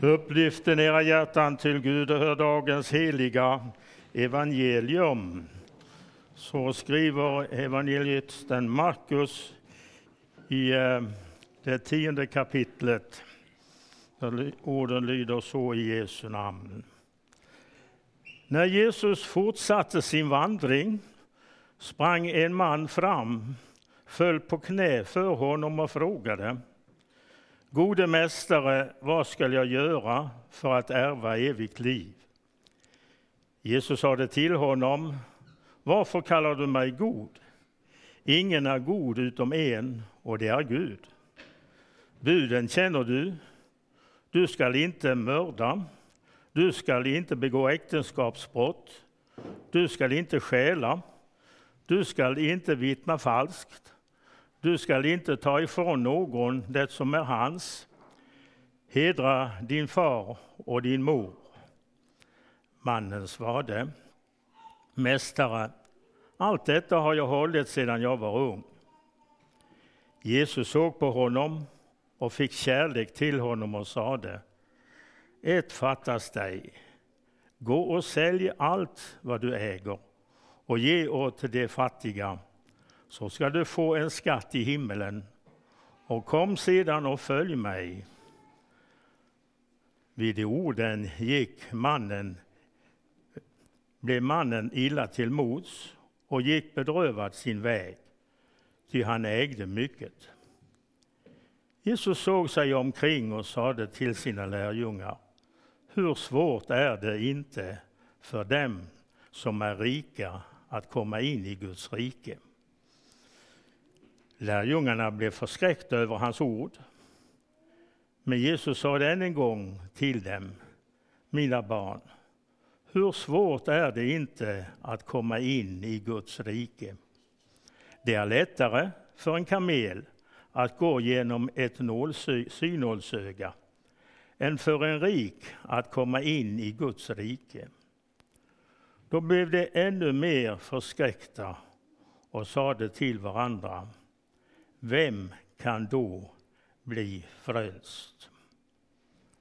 Upplyften era hjärtan till Gud och hör dagens heliga evangelium. Så skriver evangelisten Markus i eh, det tionde kapitlet. Där orden lyder så i Jesu namn. När Jesus fortsatte sin vandring sprang en man fram, föll på knä för honom och frågade Gode mästare, vad skall jag göra för att ärva evigt liv? Jesus sade till honom, varför kallar du mig god? Ingen är god utom en, och det är Gud. Buden känner du. Du skall inte mörda. Du skall inte begå äktenskapsbrott. Du skall inte stjäla. Du skall inte vittna falskt. Du skall inte ta ifrån någon det som är hans. Hedra din far och din mor. Mannen svarade, Mästare, allt detta har jag hållit sedan jag var ung. Jesus såg på honom och fick kärlek till honom och sade, ett fattas dig. Gå och sälj allt vad du äger och ge åt de fattiga så ska du få en skatt i himmelen. Och kom sedan och följ mig. Vid de orden gick mannen, blev mannen illa till mods och gick bedrövad sin väg, ty han ägde mycket. Jesus såg sig omkring och sade till sina lärjungar, hur svårt är det inte för dem som är rika att komma in i Guds rike? Lärjungarna blev förskräckta över hans ord. Men Jesus sade än en gång till dem, mina barn, hur svårt är det inte att komma in i Guds rike? Det är lättare för en kamel att gå genom ett synålsöga än för en rik att komma in i Guds rike. Då blev de ännu mer förskräckta och sade till varandra vem kan då bli frälst?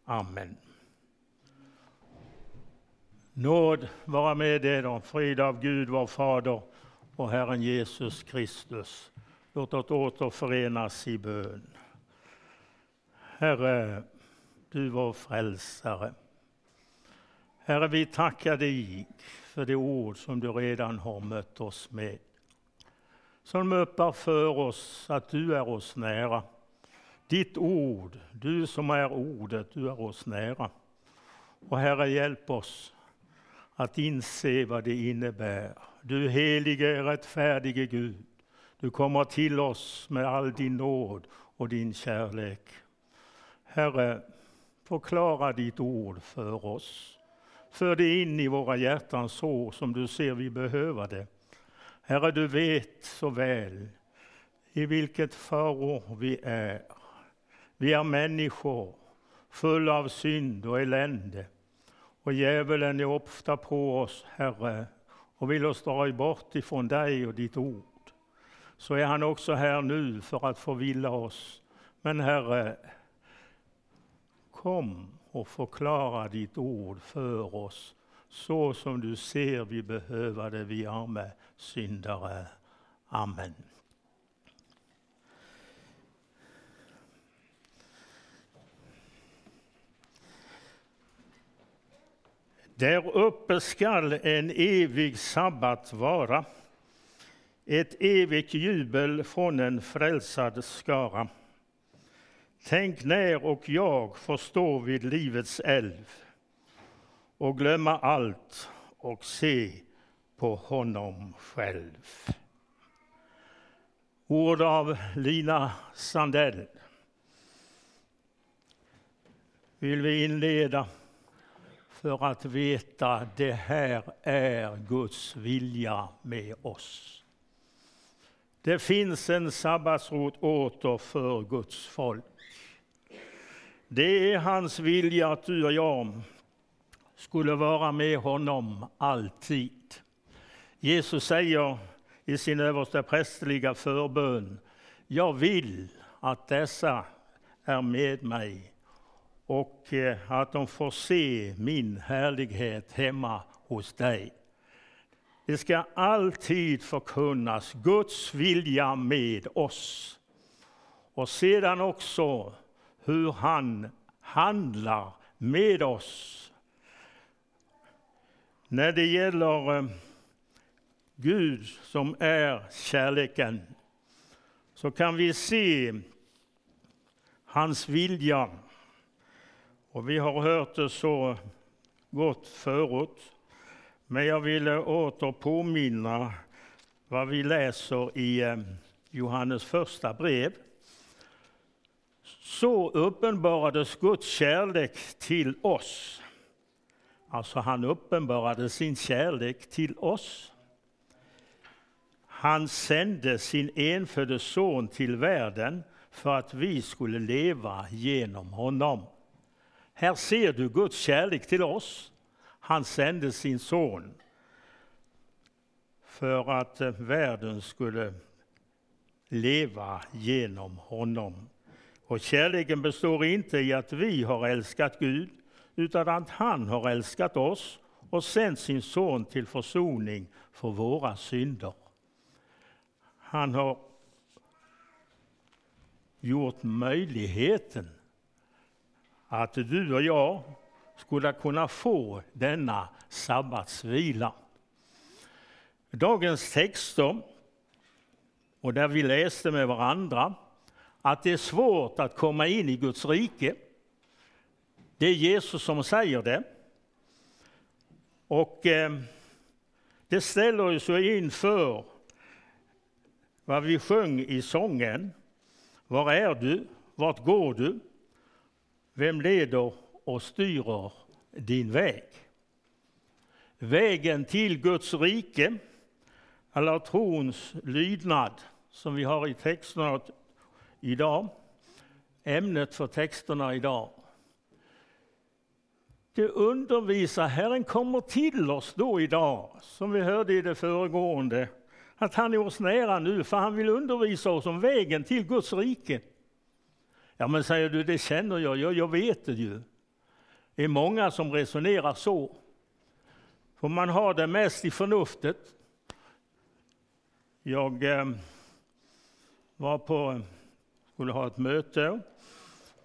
Amen. Nåd vara med er och frid av Gud vår Fader och Herren Jesus Kristus. Låt oss återförenas i bön. Herre, du vår frälsare. Herre, vi tackar dig för det ord som du redan har mött oss med som öppnar för oss att du är oss nära. Ditt ord, du som är ordet, du är oss nära. Och Herre, hjälp oss att inse vad det innebär. Du helige, rättfärdige Gud, du kommer till oss med all din nåd och din kärlek. Herre, förklara ditt ord för oss. För det in i våra hjärtan så som du ser vi behöver det. Herre, du vet så väl i vilket förår vi är. Vi är människor fulla av synd och elände. Och djävulen är ofta på oss, Herre, och vill oss dra bort ifrån dig och ditt ord. Så är han också här nu för att förvilla oss. Men Herre, kom och förklara ditt ord för oss så som du ser vi behöver det, vi arme syndare. Amen. Där uppe skall en evig sabbat vara, ett evigt jubel från en frälsad skara. Tänk när och jag får stå vid livets älv och glömma allt och se på honom själv. Ord av Lina Sandell. Vill vi inleda för att veta det här är Guds vilja med oss. Det finns en sabbatsrot åter för Guds folk. Det är hans vilja att du och jag skulle vara med honom alltid. Jesus säger i sin översta prästliga förbön, jag vill att dessa är med mig och eh, att de får se min härlighet hemma hos dig. Det ska alltid förkunnas Guds vilja med oss. Och sedan också hur han handlar med oss. När det gäller eh, Gud som är kärleken så kan vi se hans vilja. Och vi har hört det så gott förut. Men jag ville åter påminna vad vi läser i eh, Johannes första brev. Så uppenbarades Guds kärlek till oss. Alltså han uppenbarade sin kärlek till oss. Han sände sin enfödde son till världen för att vi skulle leva genom honom. Här ser du Guds kärlek till oss. Han sände sin son för att eh, världen skulle leva genom honom. Och kärleken består inte i att vi har älskat Gud, utan att han har älskat oss och sänt sin son till försoning för våra synder. Han har gjort möjligheten att du och jag skulle kunna få denna sabbatsvila. Dagens texter, och där vi läste med varandra, att det är svårt att komma in i Guds rike. Det är Jesus som säger det. Och eh, det ställer oss inför vad vi sjöng i sången. Var är du? Vart går du? Vem leder och styrer din väg? Vägen till Guds rike, eller trons lydnad, som vi har i texterna idag. Ämnet för texterna idag. Det undervisar Herren kommer till oss då idag, som vi hörde i det föregående, att han är oss nära nu, för han vill undervisa oss om vägen till Guds rike. Ja, men säger du, det känner jag, jag, jag vet det ju. Det är många som resonerar så. För man har det mest i förnuftet. Jag eh, var på, skulle ha ett möte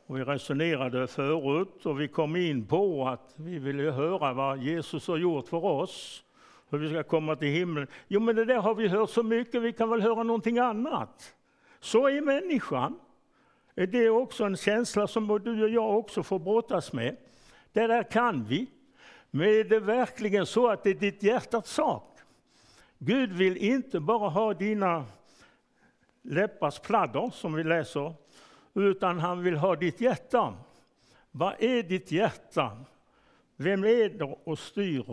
och vi resonerade förut och vi kom in på att vi ville höra vad Jesus har gjort för oss hur vi ska komma till himlen. Jo, men det där har vi hört så mycket, vi kan väl höra någonting annat. Så är människan. Det är också en känsla som du och jag också får brottas med. Det där kan vi. Men är det verkligen så att det är ditt hjärtats sak? Gud vill inte bara ha dina läppars pladder, som vi läser, utan han vill ha ditt hjärta. Vad är ditt hjärta? Vem leder och styr?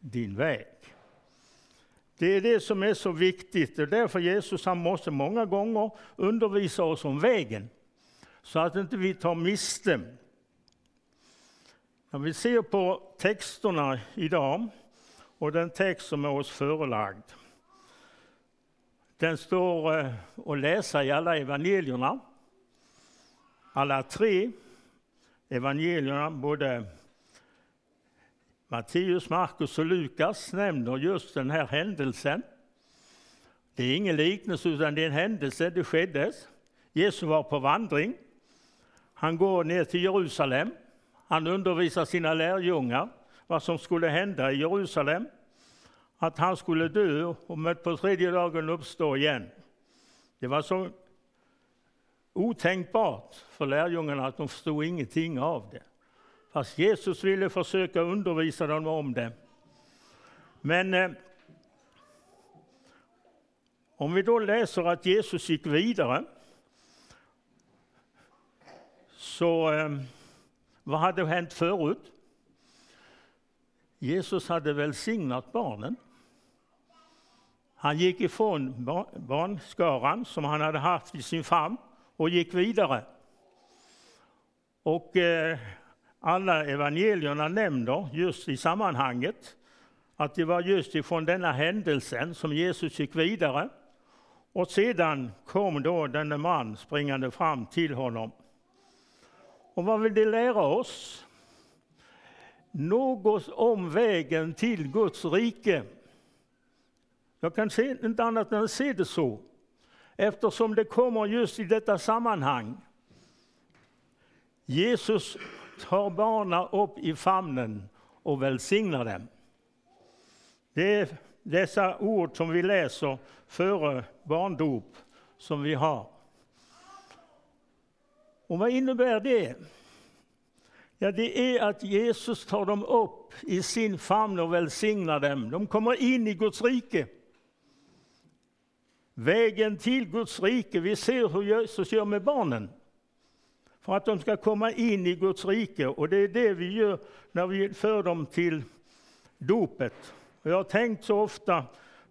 Din väg? Det är det som är så viktigt. Det är därför Jesus han måste många gånger undervisa oss om vägen, så att inte vi tar miste. När vi ser på texterna idag, och den text som är oss förelagd, den står eh, att läsa i alla evangelierna. Alla tre evangelierna, både Matteus, Markus och Lukas nämner just den här händelsen. Det är ingen liknelse, utan det är en händelse. Det skedde. Jesus var på vandring. Han går ner till Jerusalem. Han undervisar sina lärjungar vad som skulle hända i Jerusalem. Att han skulle dö och på tredje dagen uppstå igen. Det var så otänkbart för lärjungarna att de förstod ingenting av det. Fast Jesus ville försöka undervisa dem om det. Men eh, om vi då läser att Jesus gick vidare, så eh, vad hade hänt förut? Jesus hade välsignat barnen. Han gick ifrån barnskaran som han hade haft i sin famn och gick vidare. Och eh, alla evangelierna nämner just i sammanhanget att det var just ifrån denna händelsen som Jesus gick vidare. Och sedan kom då denne man springande fram till honom. Och vad vill det lära oss? Något om vägen till Guds rike. Jag kan se, inte annat än se det så, eftersom det kommer just i detta sammanhang. Jesus tar barnen upp i famnen och välsignar dem. Det är dessa ord som vi läser före barndop som vi har. Och vad innebär det? Ja, det är att Jesus tar dem upp i sin famn och välsignar dem. De kommer in i Guds rike. Vägen till Guds rike, vi ser hur Jesus gör med barnen. För att de ska komma in i Guds rike och det är det vi gör när vi för dem till dopet. Och jag har tänkt så ofta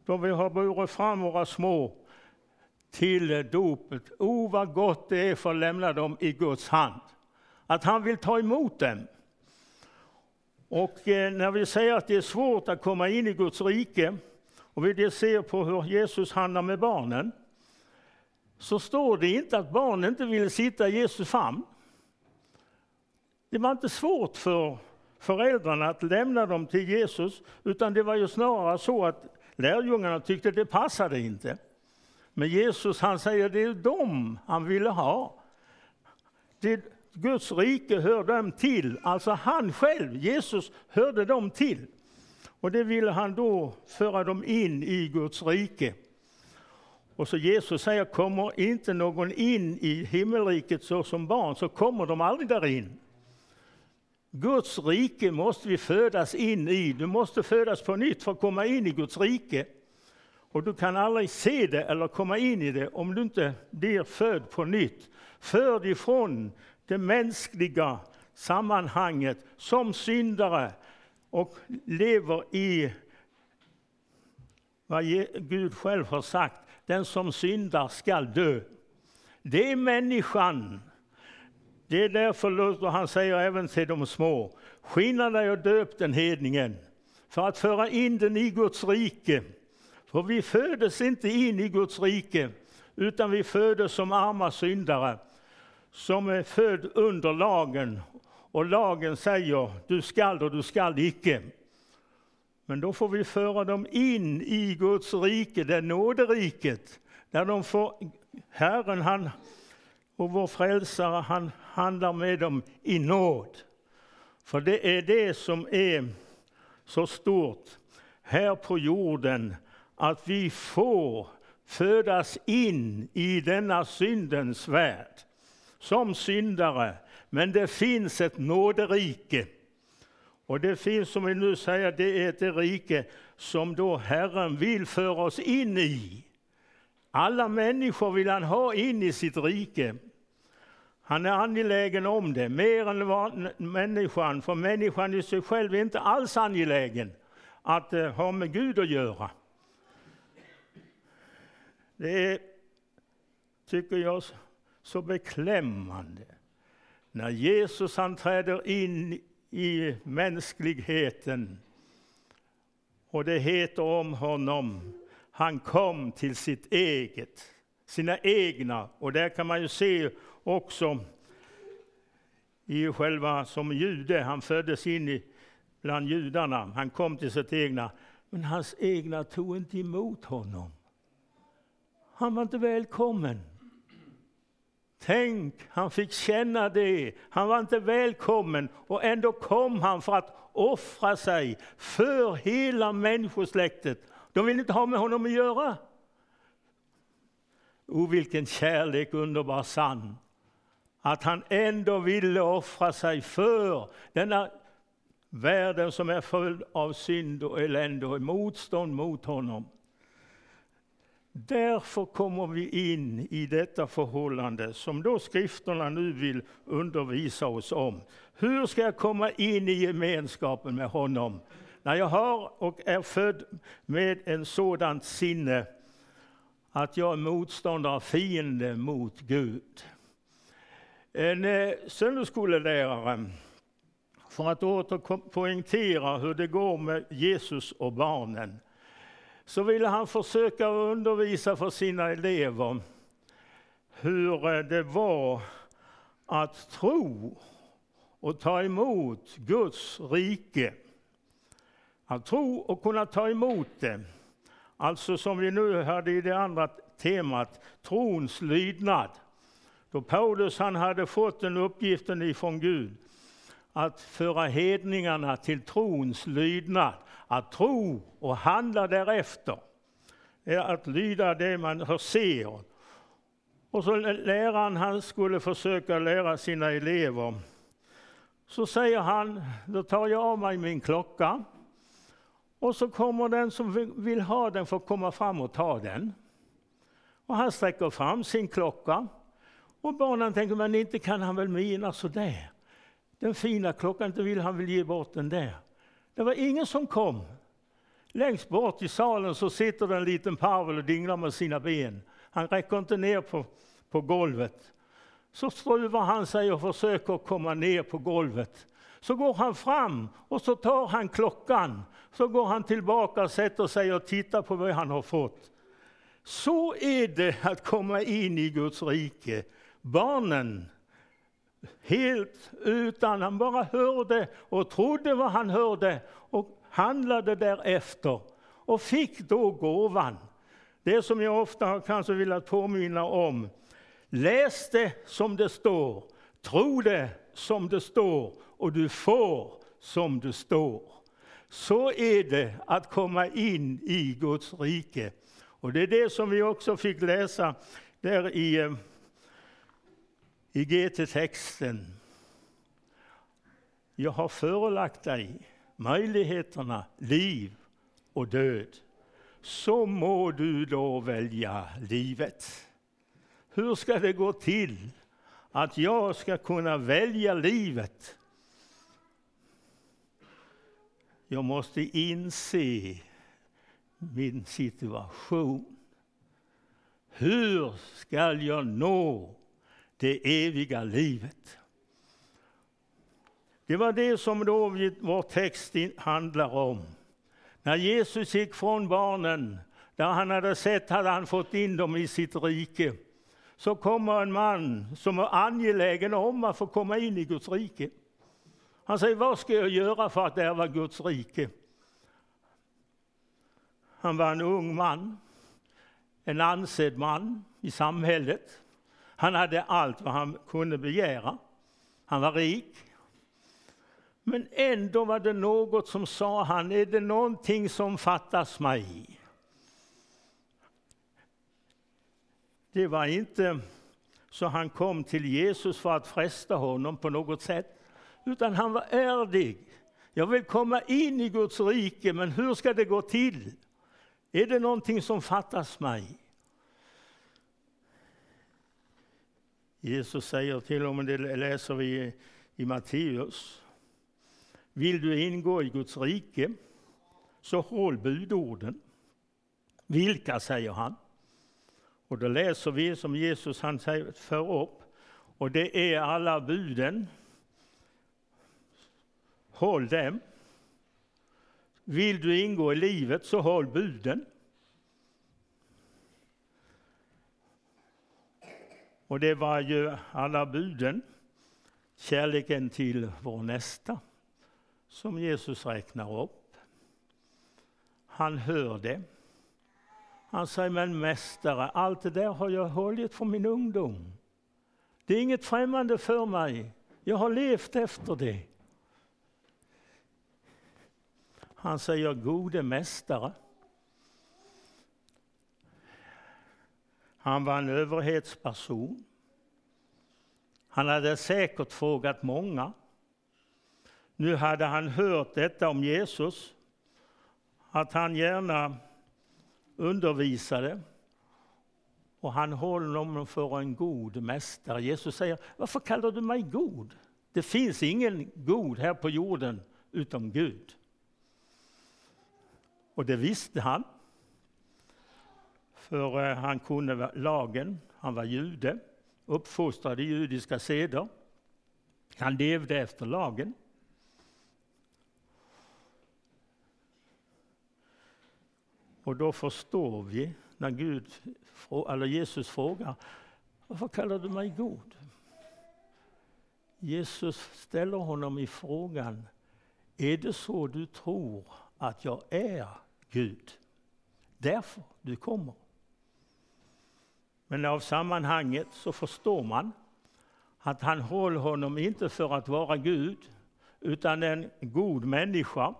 då vi har burit fram våra små till dopet. O, vad gott det är för att lämna dem i Guds hand. Att han vill ta emot dem. Och eh, när vi säger att det är svårt att komma in i Guds rike och vi ser på hur Jesus handlar med barnen så står det inte att barnen inte ville sitta i Jesu famn. Det var inte svårt för föräldrarna att lämna dem till Jesus utan det var ju snarare så att lärjungarna tyckte det passade inte. Men Jesus han säger det är dem han ville ha. Det, Guds rike hör dem till, alltså han själv, Jesus, hörde dem till. Och det ville han då föra dem in i Guds rike. Och så Jesus säger, kommer inte någon in i himmelriket så som barn, så kommer de aldrig där in. Guds rike måste vi födas in i. Du måste födas på nytt för att komma in i Guds rike. Och du kan aldrig se det eller komma in i det om du inte blir född på nytt. Förd ifrån det mänskliga sammanhanget som syndare och lever i vad Gud själv har sagt, den som syndar skall dö. Det är människan. Det är därför Luther han säger även till de små, skynda dig och döp den hedningen för att föra in den i Guds rike för vi födes inte in i Guds rike, utan vi födes som arma syndare, som är född under lagen. Och lagen säger, du skall och du skall icke. Men då får vi föra dem in i Guds rike, det nåderiket, där de får, Herren han, och vår frälsare, han handlar med dem i nåd. För det är det som är så stort här på jorden, att vi får födas in i denna syndens värld som syndare. Men det finns ett nåderike. Och det finns, som vi nu säger, det är ett rike som då Herren vill föra oss in i. Alla människor vill han ha in i sitt rike. Han är angelägen om det, mer än människan, för människan i sig själv är inte alls angelägen att eh, ha med Gud att göra. Det är, tycker jag, så beklämmande när Jesus han träder in i mänskligheten och det heter om honom, han kom till sitt eget, sina egna. Och där kan man ju se också i själva som jude, han föddes in i, bland judarna, han kom till sitt egna, men hans egna tog inte emot honom. Han var inte välkommen. Tänk, han fick känna det. Han var inte välkommen och ändå kom han för att offra sig för hela människosläktet. De ville inte ha med honom att göra. O, vilken kärlek, underbar sann. Att han ändå ville offra sig för denna världen som är full av synd och elände och motstånd mot honom. Därför kommer vi in i detta förhållande som då skrifterna nu vill undervisa oss om. Hur ska jag komma in i gemenskapen med honom när jag har och är född med en sådant sinne att jag är motståndare, fiende mot Gud? En eh, söndagsskolelärare, för att åter poängtera hur det går med Jesus och barnen, så ville han försöka undervisa för sina elever hur eh, det var att tro och ta emot Guds rike. Att tro och kunna ta emot det. Alltså som vi nu hörde i det andra temat, trons lydnad. Då Paulus han hade fått den uppgiften ifrån Gud att föra hedningarna till trons lydnad, att tro och handla därefter. är att lyda det man ser. Och så läraren han skulle försöka lära sina elever. Så säger han, då tar jag av mig min klocka och så kommer den som vill ha den får komma fram och ta den. Och han sträcker fram sin klocka och barnen tänker, men inte kan han väl mena sådär. Den fina klockan, inte vill han väl ge bort den där. Det var ingen som kom. Längst bort i salen så sitter det en liten parvel och dinglar med sina ben. Han räcker inte ner på, på golvet. Så struvar han sig och försöker komma ner på golvet. Så går han fram och så tar han klockan. Så går han tillbaka och sätter sig och tittar på vad han har fått. Så är det att komma in i Guds rike. Barnen, helt utan, han bara hörde och trodde vad han hörde och handlade därefter och fick då gåvan. Det som jag ofta har kanske velat påminna om. Läs det som det står, tro det som det står och du får som det står. Så är det att komma in i Guds rike. Och det är det som vi också fick läsa där i, eh, i GT-texten. Jag har förelagt dig möjligheterna, liv och död. Så må du då välja livet. Hur ska det gå till att jag ska kunna välja livet? Jag måste inse min situation. Hur ska jag nå det eviga livet? Det var det som då vår text handlar om. När Jesus gick från barnen, där han hade sett hade han fått in dem i sitt rike, så kommer en man som är angelägen om att få komma in i Guds rike. Han säger, vad ska jag göra för att ärva Guds rike? Han var en ung man, en ansedd man i samhället. Han hade allt vad han kunde begära. Han var rik. Men ändå var det något som sa han, är det någonting som fattas mig? Det var inte så han kom till Jesus för att fresta honom på något sätt, utan han var ärlig. Jag vill komma in i Guds rike, men hur ska det gå till? Är det någonting som fattas mig? Jesus säger till och med, det läser vi i Matteus. Vill du ingå i Guds rike, så håll budorden. Vilka, säger han. Och då läser vi som Jesus han för upp, och det är alla buden. Håll dem. Vill du ingå i livet så håll buden. Och det var ju alla buden, kärleken till vår nästa, som Jesus räknar upp. Han hör det. Han säger, men mästare, allt det där har jag hållit från min ungdom. Det är inget främmande för mig. Jag har levt efter det. Han säger gode mästare. Han var en överhetsperson. Han hade säkert frågat många. Nu hade han hört detta om Jesus, att han gärna undervisade och han håller honom för en god mästare. Jesus säger, varför kallar du mig god? Det finns ingen god här på jorden utom Gud. Och det visste han. För eh, han kunde lagen, han var jude, uppfostrad i judiska seder. Han levde efter lagen. Och då förstår vi när Gud, eller Jesus frågar, varför kallar du mig god? Jesus ställer honom i frågan, är det så du tror att jag är Gud? Därför du kommer. Men av sammanhanget så förstår man att han håller honom inte för att vara Gud, utan en god människa.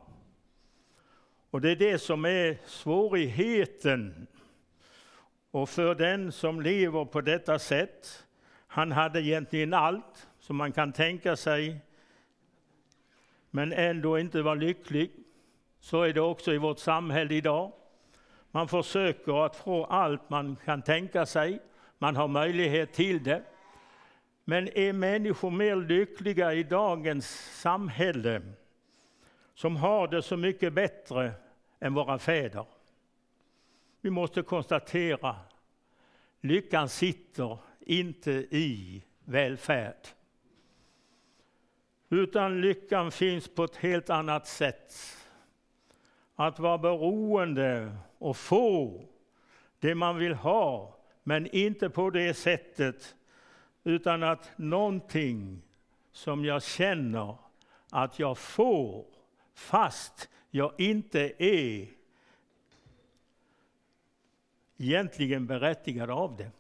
Och det är det som är svårigheten. Och för den som lever på detta sätt, han hade egentligen allt som man kan tänka sig, men ändå inte var lycklig. Så är det också i vårt samhälle idag. Man försöker att få allt man kan tänka sig, man har möjlighet till det. Men är människor mer lyckliga i dagens samhälle som har det så mycket bättre än våra fäder? Vi måste konstatera, lyckan sitter inte i välfärd. Utan lyckan finns på ett helt annat sätt. Att vara beroende och få det man vill ha, men inte på det sättet utan att någonting som jag känner att jag får fast jag inte är egentligen berättigad av det.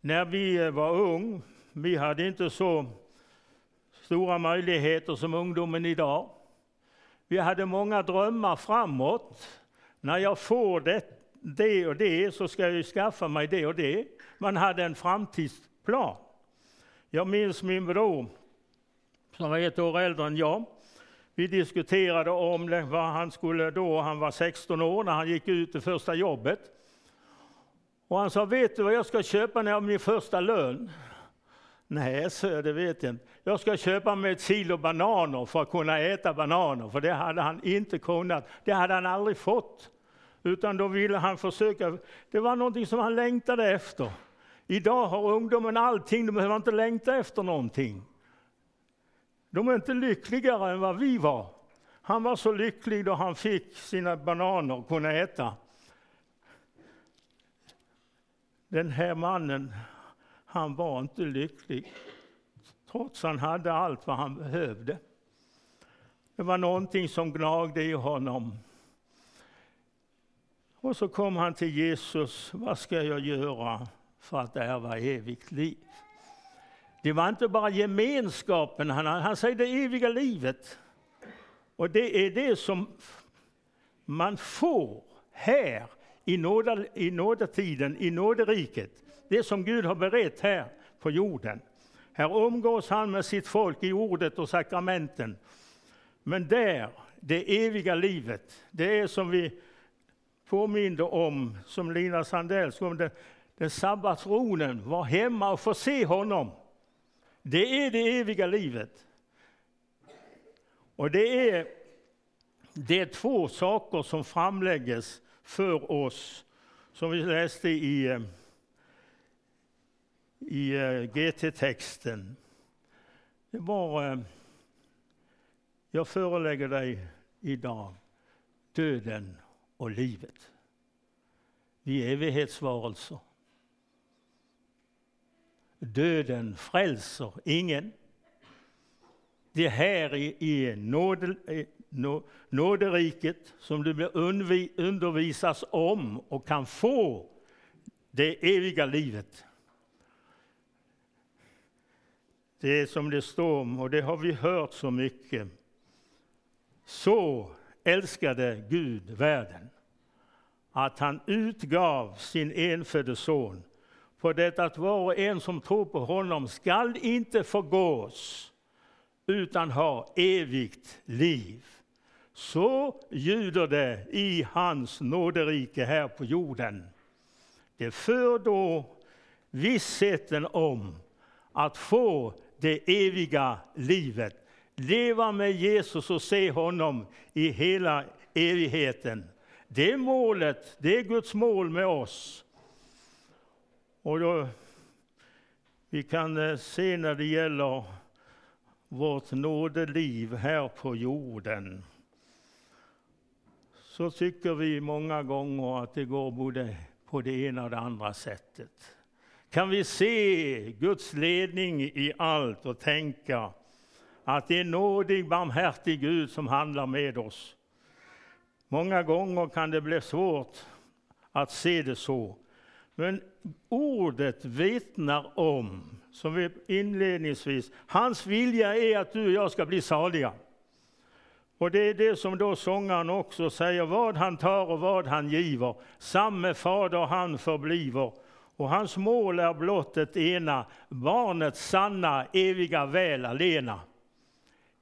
När vi var ung, vi hade inte så stora möjligheter som ungdomen idag. Vi hade många drömmar framåt. När jag får det, det och det så ska jag skaffa mig det och det. Man hade en framtidsplan. Jag minns min bror, som var ett år äldre än jag. Vi diskuterade om det, vad han skulle då, han var 16 år när han gick ut det första jobbet. Och han sa, vet du vad jag ska köpa när jag har min första lön? Nej, så det vet jag inte. Jag ska köpa mig ett kilo bananer för att kunna äta bananer, för det hade han inte kunnat. Det hade han aldrig fått. Utan då ville han försöka, det var någonting som han längtade efter. Idag har ungdomen allting, de behöver inte längta efter någonting. De är inte lyckligare än vad vi var. Han var så lycklig då han fick sina bananer och kunde äta. Den här mannen, han var inte lycklig, trots att han hade allt vad han behövde. Det var någonting som gnagde i honom. Och så kom han till Jesus. Vad ska jag göra för att ärva evigt liv? Det var inte bara gemenskapen, han, han säger det eviga livet. Och det är det som man får här i, nåda, i nådatiden, i nåderiket. Det som Gud har berett här på jorden. Här umgås han med sitt folk i ordet och sakramenten. Men där, det eviga livet, det är som vi påminde om, som Lina Sandell om den, den sabbatsronen, var hemma och få se honom. Det är det eviga livet. Och det är, det är två saker som framlägges för oss, som vi läste i, i eh, GT-texten. Det var, eh, jag förelägger dig idag döden och livet. Vi är evighetsvarelser. Döden frälser ingen. Det är här i, i nåd, nåderiket som du blir undervisas om och kan få det eviga livet. Det är som det står, och det har vi hört så mycket. Så älskade Gud världen att han utgav sin enfödde son för det att var och en som tror på honom skall inte förgås utan ha evigt liv. Så ljuder det i hans nåderike här på jorden. Det för då vissheten om att få det eviga livet. Leva med Jesus och se honom i hela evigheten. Det är målet, det är Guds mål med oss. Och då, vi kan eh, se när det gäller vårt nådeliv här på jorden så tycker vi många gånger att det går både på det ena och det andra sättet. kan vi se Guds ledning i allt och tänka att det är nådig, barmhärtig Gud som handlar med oss. Många gånger kan det bli svårt att se det så. Men ordet vittnar om, som vi inledningsvis, hans vilja är att du och jag ska bli saliga. Och det är det som då sångaren också säger, vad han tar och vad han giver, samme fader han förbliver. Och hans mål är blott ett ena, barnets sanna, eviga väl alena.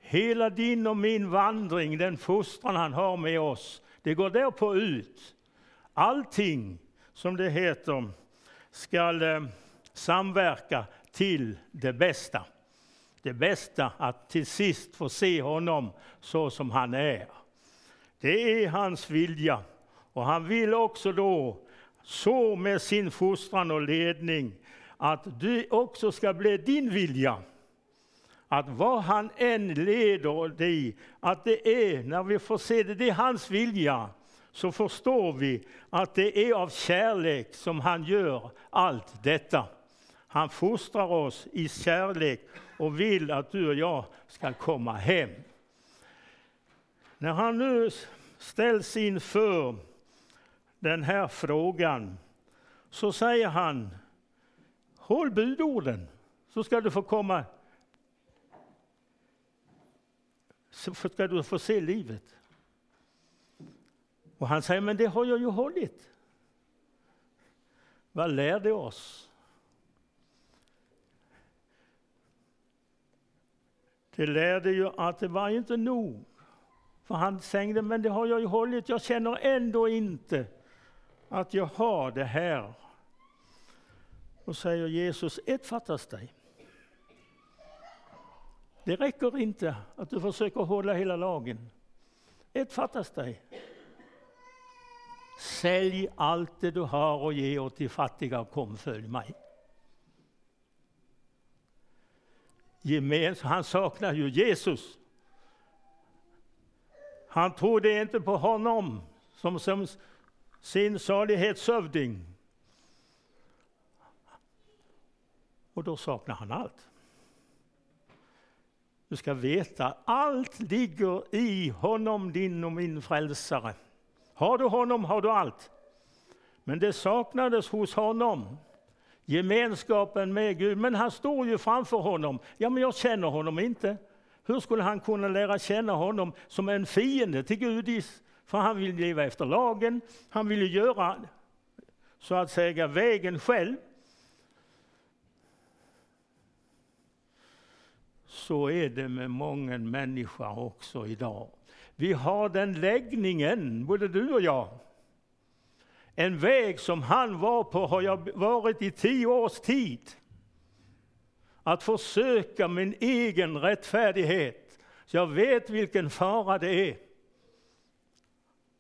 Hela din och min vandring, den fostran han har med oss, det går därpå ut. Allting, som det heter, skall eh, samverka till det bästa. Det bästa, att till sist få se honom så som han är. Det är hans vilja. Och han vill också då, så med sin fostran och ledning, att det också ska bli din vilja att vad han än leder dig, att det är, när vi får se det, det är hans vilja, så förstår vi att det är av kärlek som han gör allt detta. Han fostrar oss i kärlek och vill att du och jag ska komma hem. När han nu ställs inför den här frågan så säger han, håll budorden så ska du få komma så ska du få se livet. Och han säger, men det har jag ju hållit. Vad lär det oss? Det lärde ju att det var inte nog. För han sängde, men det har jag ju hållit. Jag känner ändå inte att jag har det här. Och säger Jesus, ett fattas dig. Det räcker inte att du försöker hålla hela lagen. Ett fattas dig. Sälj allt det du har och ge åt de fattiga och kom följ mig. Gemens han saknar ju Jesus. Han trodde inte på honom som, som sin salighetshövding. Och då saknar han allt. Du ska veta, allt ligger i honom, din och min frälsare. Har du honom har du allt. Men det saknades hos honom, gemenskapen med Gud. Men han står ju framför honom. Ja, men jag känner honom inte. Hur skulle han kunna lära känna honom som en fiende till Gud? För han vill leva efter lagen, han vill göra så att säga vägen själv. Så är det med många människa också idag. Vi har den läggningen, både du och jag. En väg som han var på har jag varit i tio års tid. Att försöka min egen rättfärdighet. Så jag vet vilken fara det är.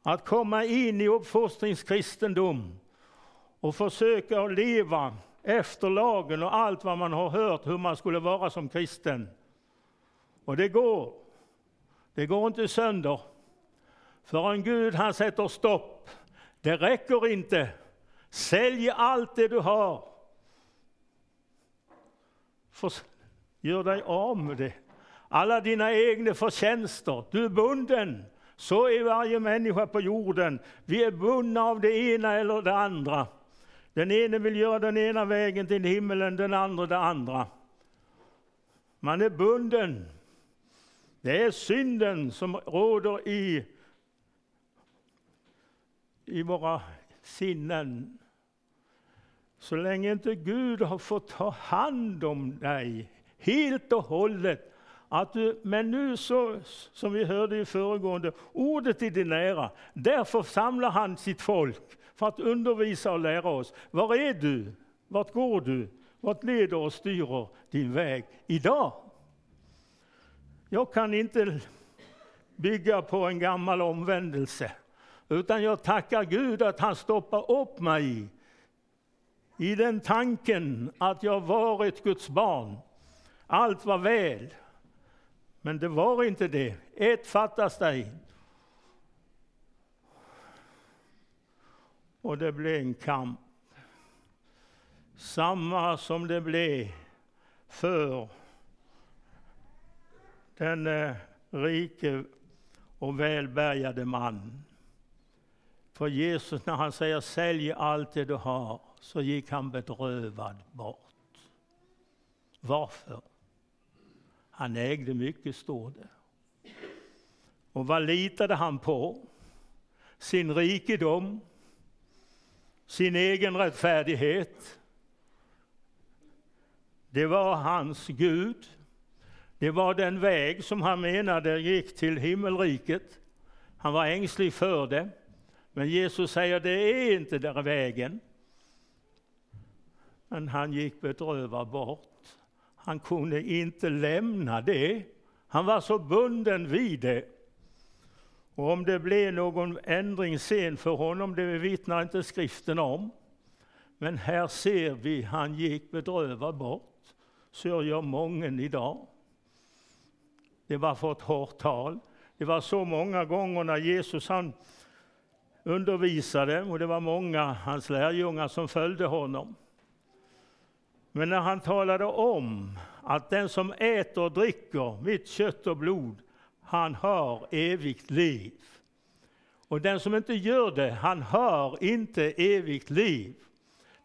Att komma in i uppfostringskristendom och försöka leva efter lagen och allt vad man har hört hur man skulle vara som kristen. Och det går. Det går inte sönder. För en Gud han sätter stopp. Det räcker inte. Sälj allt det du har. För, gör dig av med det. Alla dina egna förtjänster. Du är bunden. Så är varje människa på jorden. Vi är bundna av det ena eller det andra. Den ene vill göra den ena vägen till himmelen, den andra det andra. Man är bunden. Det är synden som råder i, i våra sinnen. Så länge inte Gud har fått ta hand om dig helt och hållet, att du, men nu så, som vi hörde i föregående, ordet i din ära, därför samlar han sitt folk för att undervisa och lära oss. Var är du? Vart går du? Vart leder och styr din väg idag? Jag kan inte bygga på en gammal omvändelse, utan jag tackar Gud att han stoppar upp mig i den tanken att jag varit Guds barn. Allt var väl. Men det var inte det. Ett fattas dig. Och det blev en kamp. samma som det blev för den eh, rike eh, och välbärgade man. För Jesus, när han säger sälj allt det du har, så gick han bedrövad bort. Varför? Han ägde mycket, står det. Och vad litade han på? Sin rikedom, sin egen rättfärdighet. Det var hans Gud. Det var den väg som han menade gick till himmelriket. Han var ängslig för det. Men Jesus säger det är inte den vägen. Men han gick bedrövad bort. Han kunde inte lämna det. Han var så bunden vid det. Och om det blev någon ändring sen för honom, det vittnar inte skriften om. Men här ser vi, han gick bedrövad bort. Så gör mången idag. Det var för ett hårt tal. Det var så många gånger när Jesus han undervisade och det var många hans lärjungar som följde honom. Men när han talade om att den som äter och dricker mitt kött och blod, han har evigt liv. Och den som inte gör det, han har inte evigt liv.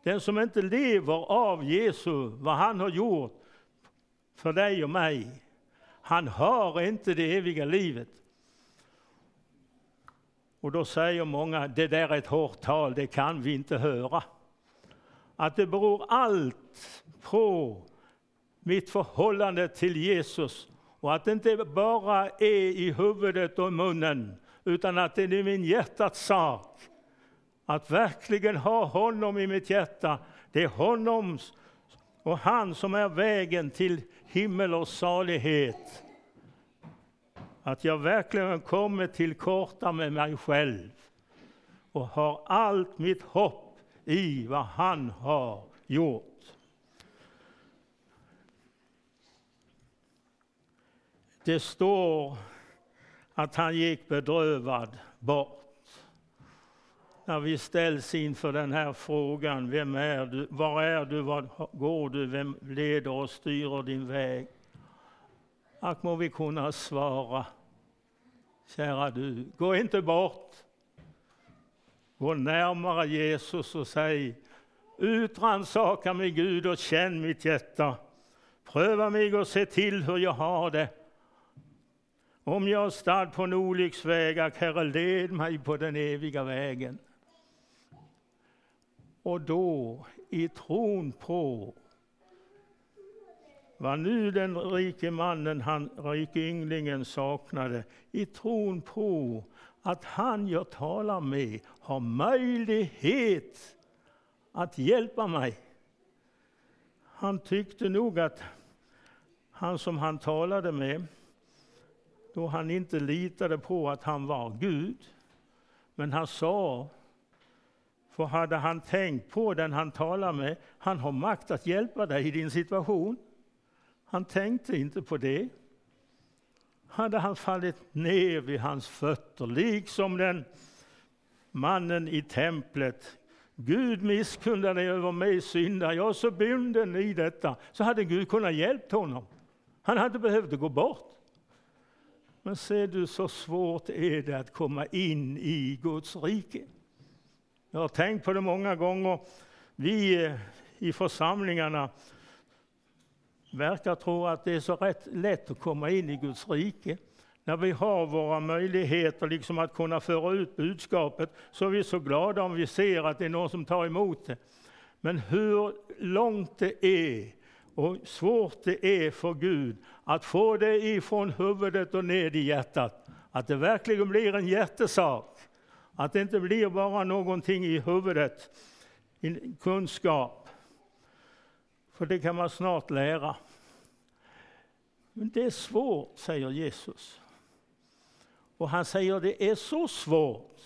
Den som inte lever av Jesu, vad han har gjort för dig och mig, han har inte det eviga livet. Och då säger många, det där är ett hårt tal, det kan vi inte höra. Att det beror allt på mitt förhållande till Jesus och att det inte bara är i huvudet och munnen utan att det är min hjärtats sak. Att verkligen ha honom i mitt hjärta. Det är honom och han som är vägen till himmel och salighet. Att jag verkligen kommer till korta med mig själv och har allt mitt hopp i vad han har gjort. Det står att han gick bedrövad bort. När vi ställs inför den här frågan, vem är du, var är du, var går du, vem leder och styr din väg? Ack må vi kunna svara, kära du, gå inte bort. Gå närmare Jesus och säg, utrannsaka mig Gud och känn mitt hjärta. Pröva mig och se till hur jag har det. Om jag är stad på en olycksväg, Herre, led mig på den eviga vägen. Och då, i tron på vad nu den rike mannen, han rike ynglingen saknade, i tron på att han jag talar med har möjlighet att hjälpa mig. Han tyckte nog att han som han talade med då han inte litade på att han var Gud. Men han sa, för hade han tänkt på den han talar med, han har makt att hjälpa dig i din situation. Han tänkte inte på det. Hade han fallit ner vid hans fötter, liksom den mannen i templet. Gud misskundade dig över mig syndare, jag är så bunden i detta. Så hade Gud kunnat hjälpa honom. Han hade behövt gå bort. Men ser du, så svårt är det att komma in i Guds rike. Jag har tänkt på det många gånger. Vi eh, i församlingarna verkar tro att det är så rätt lätt att komma in i Guds rike. När vi har våra möjligheter liksom att kunna föra ut budskapet så är vi så glada om vi ser att det är någon som tar emot det. Men hur långt det är och svårt det är för Gud att få det ifrån huvudet och ned i hjärtat. Att det verkligen blir en hjärtesak. Att det inte blir bara någonting i huvudet, i kunskap. För det kan man snart lära. Men det är svårt, säger Jesus. Och han säger det är så svårt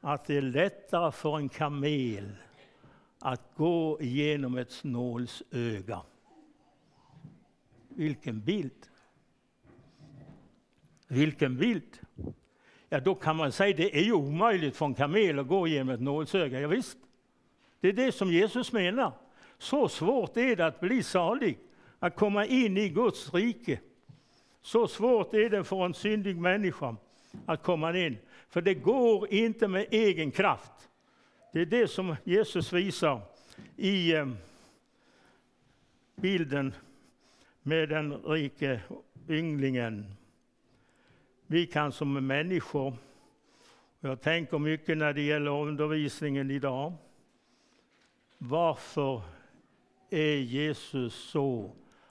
att det är lättare för en kamel att gå igenom ett snålsöga. Vilken bild! Vilken bild! Ja, då kan man säga det är omöjligt för en kamel att gå genom ett nålsöga. Ja, visst, Det är det som Jesus menar. Så svårt är det att bli salig, att komma in i Guds rike. Så svårt är det för en syndig människa att komma in. För det går inte med egen kraft. Det är det som Jesus visar i eh, bilden med den rike ynglingen. Vi kan som människor, jag tänker mycket när det gäller undervisningen idag, varför är Jesus så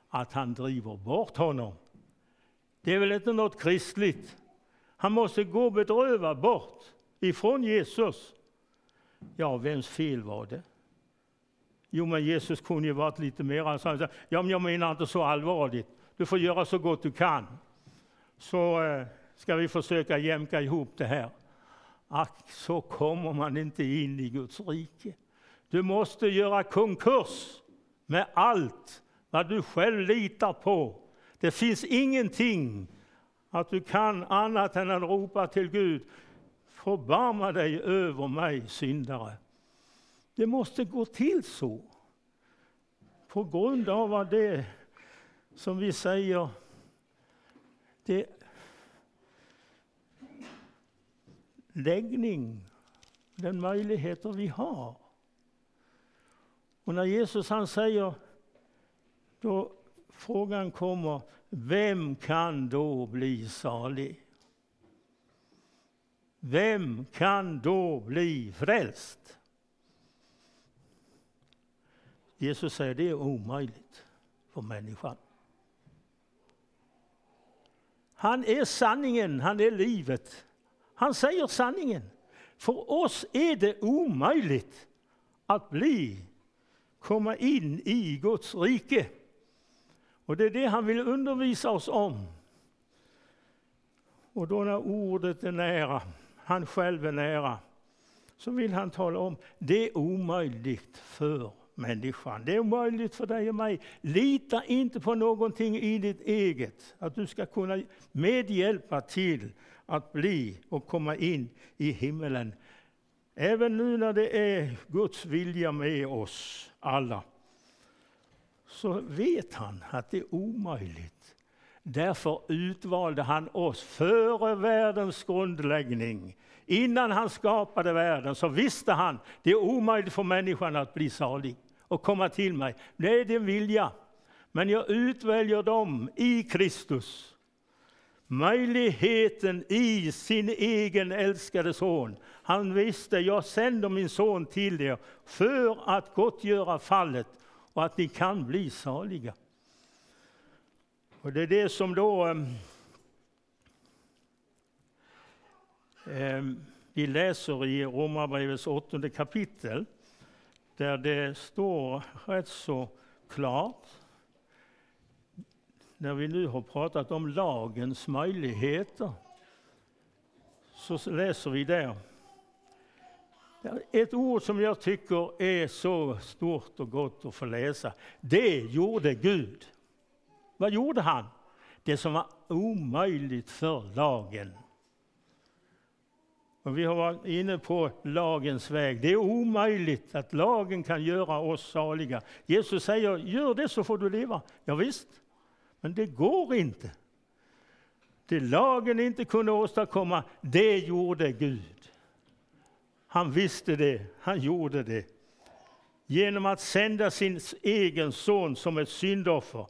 att han driver bort honom? Det är väl inte något kristligt? Han måste gå bedrövad bort ifrån Jesus. Ja, vems fel var det? Jo, men Jesus kunde ju varit lite mer... Han sa, ja, men jag menar inte så allvarligt. Du får göra så gott du kan. Så eh, ska vi försöka jämka ihop det här. Ack, så kommer man inte in i Guds rike. Du måste göra konkurs med allt vad du själv litar på. Det finns ingenting att du kan annat än att ropa till Gud. Förbarma dig över mig syndare. Det måste gå till så. På grund av vad det som vi säger, det läggning, den möjligheter vi har. Och när Jesus han säger, då frågan kommer, vem kan då bli salig? Vem kan då bli frälst? Jesus säger det är omöjligt för människan. Han är sanningen, han är livet. Han säger sanningen. För oss är det omöjligt att bli, komma in i Guds rike. Och det är det han vill undervisa oss om. Och då när ordet är nära, han själv är nära, så vill han tala om det är omöjligt för människan. Det är omöjligt för dig och mig. Lita inte på någonting i ditt eget, att du ska kunna medhjälpa till att bli och komma in i himmelen. Även nu när det är Guds vilja med oss alla, så vet han att det är omöjligt. Därför utvalde han oss före världens grundläggning. Innan han skapade världen så visste han det är omöjligt för människan att bli salig och komma till mig. Det är din vilja. Men jag utväljer dem i Kristus. Möjligheten i sin egen älskade son. Han visste, jag sänder min son till er för att gottgöra fallet och att ni kan bli saliga. Och det är det som då eh, vi läser i Romarbrevets åttonde kapitel där det står rätt så klart när vi nu har pratat om lagens möjligheter så läser vi där ett ord som jag tycker är så stort och gott att få läsa. Det gjorde Gud. Vad gjorde han? Det som var omöjligt för lagen. Och vi har varit inne på lagens väg. Det är omöjligt att lagen kan göra oss saliga. Jesus säger, gör det så får du leva. Ja, visst, men det går inte. Det lagen inte kunde åstadkomma, det gjorde Gud. Han visste det, han gjorde det. Genom att sända sin egen son som ett syndoffer.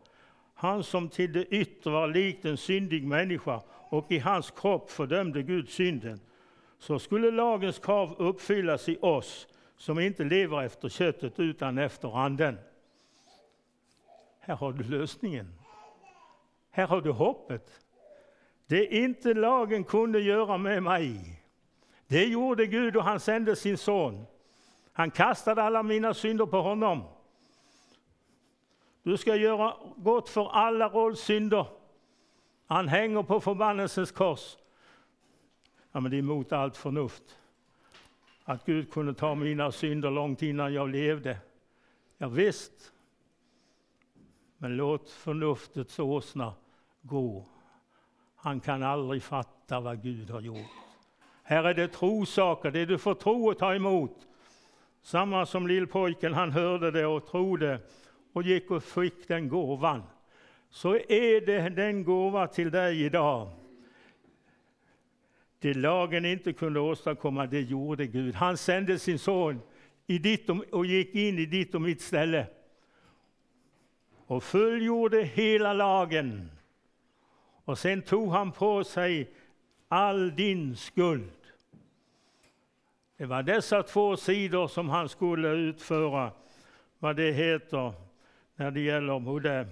Han som till det yttre var likt en syndig människa och i hans kropp fördömde Gud synden så skulle lagens krav uppfyllas i oss som inte lever efter köttet utan efter anden. Här har du lösningen. Här har du hoppet. Det inte lagen kunde göra med mig, det gjorde Gud och han sände sin son. Han kastade alla mina synder på honom. Du ska göra gott för alla rådsynder. Han hänger på förbannelsens kors. Ja, men det är emot allt förnuft. Att Gud kunde ta mina synder långt innan jag levde. Ja, visst. Men låt förnuftets åsna gå. Han kan aldrig fatta vad Gud har gjort. Här är det trosaker, det du får tro och ta emot, Samma som lillpojken, han hörde det och trodde och gick och fick den gåvan. Så är det den gåva till dig idag. Det lagen inte kunde åstadkomma, det gjorde Gud. Han sände sin son i ditt och gick in i ditt och mitt ställe och fullgjorde hela lagen. Och sen tog han på sig all din skuld. Det var dessa två sidor som han skulle utföra, vad det heter när det gäller både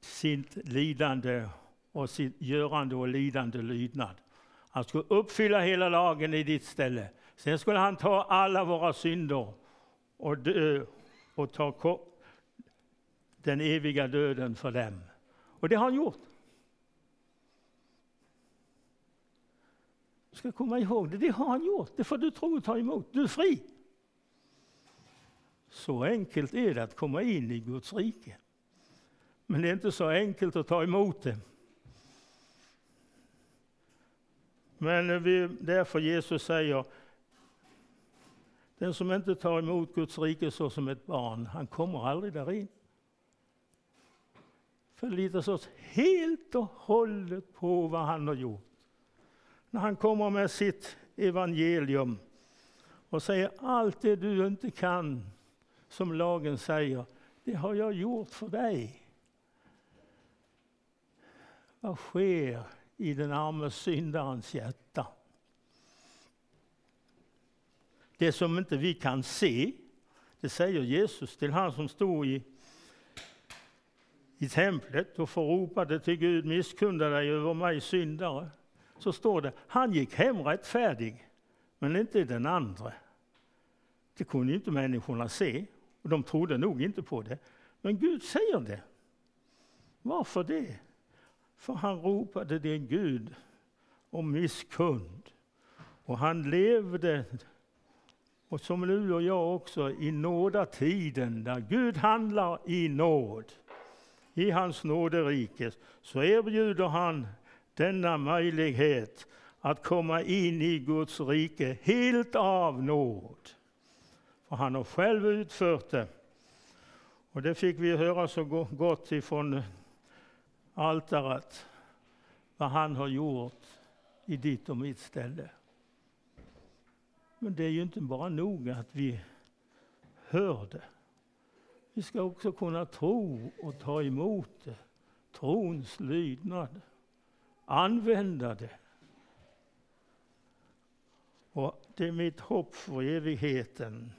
sitt lidande och sitt görande och lidande lydnad. Han skulle uppfylla hela lagen i ditt ställe. Sen skulle han ta alla våra synder och dö och ta den eviga döden för dem. Och det har han gjort. Du ska komma ihåg det, det har han gjort. Det får du tro och ta emot. Du är fri. Så enkelt är det att komma in i Guds rike. Men det är inte så enkelt att ta emot det. Men vi, därför Jesus säger, den som inte tar emot Guds rike så som ett barn, han kommer aldrig därin. Förlitar oss helt och hållet på vad han har gjort. När han kommer med sitt evangelium och säger allt det du inte kan, som lagen säger, det har jag gjort för dig. Vad sker i den arme syndarens hjärta? Det som inte vi kan se, det säger Jesus till han som stod i, i templet och förropade till Gud, misskunda dig över mig syndare. Så står det, han gick hem rättfärdig, men inte den andra. Det kunde inte människorna se, och de trodde nog inte på det. Men Gud säger det. Varför det? För han ropade till Gud om misskund. Och han levde, och som nu och jag också, i nådatiden där Gud handlar i nåd. I hans nåderike så erbjuder han denna möjlighet att komma in i Guds rike helt av nåd. För han har själv utfört det. Och det fick vi höra så gott ifrån altaret, vad han har gjort i ditt och mitt ställe. Men det är ju inte bara nog att vi hör det. Vi ska också kunna tro och ta emot det. Trons lydnad. Använda det. Och det är mitt hopp för evigheten.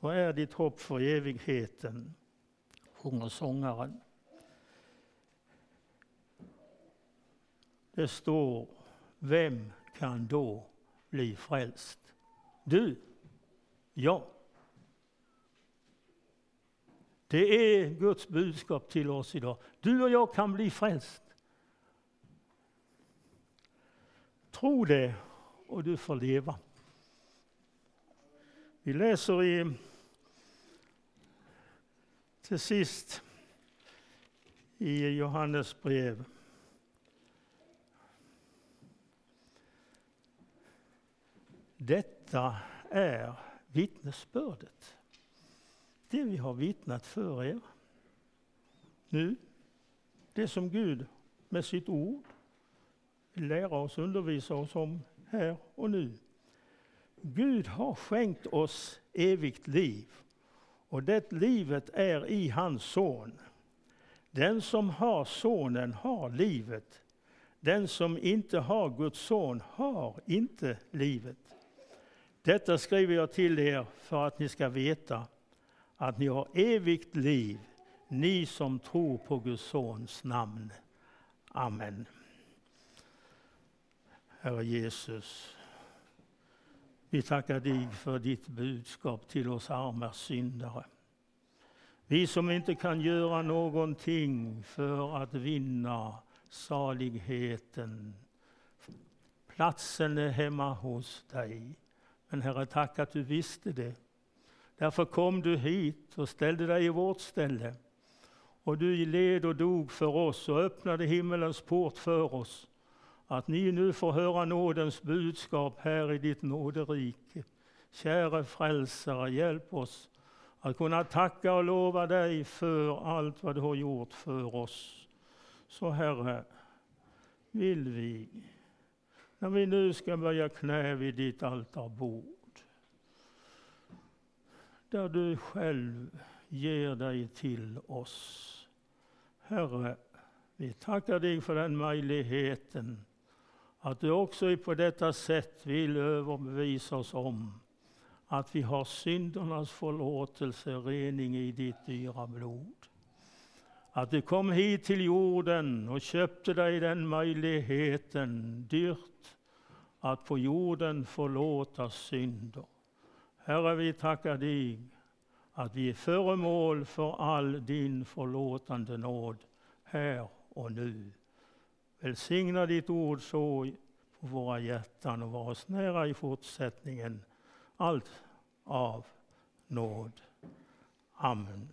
Vad är ditt hopp för evigheten? sjunger sångaren. Det står, vem kan då bli frälst? Du, Jag. Det är Guds budskap till oss idag. Du och jag kan bli frälst. Tro det och du får leva. Vi läser i till sist i Johannes brev Detta är vittnesbördet. Det vi har vittnat för er. Nu, det som Gud med sitt ord lära oss, undervisa oss om här och nu. Gud har skänkt oss evigt liv och det livet är i hans son. Den som har sonen har livet. Den som inte har Guds son har inte livet. Detta skriver jag till er för att ni ska veta att ni har evigt liv, ni som tror på Guds sons namn. Amen. Herre Jesus, vi tackar dig för ditt budskap till oss arma syndare. Vi som inte kan göra någonting för att vinna saligheten. Platsen är hemma hos dig. Men Herre, tack att du visste det. Därför kom du hit och ställde dig i vårt ställe. Och du led och dog för oss och öppnade himmelens port för oss. Att ni nu får höra nådens budskap här i ditt nåderike. Käre frälsare, hjälp oss att kunna tacka och lova dig för allt vad du har gjort för oss. Så Herre, vill vi, när vi nu ska böja knä vid ditt altarbord, där du själv ger dig till oss. Herre, vi tackar dig för den möjligheten att du också på detta sätt vill överbevisa oss om att vi har syndernas förlåtelse, rening i ditt dyra blod. Att du kom hit till jorden och köpte dig den möjligheten, dyrt, att på jorden förlåta synder. Herre, vi tackar dig att vi är föremål för all din förlåtande nåd här och nu. Välsigna ditt ord så på våra hjärtan och var oss nära i fortsättningen. Allt av nåd. Amen.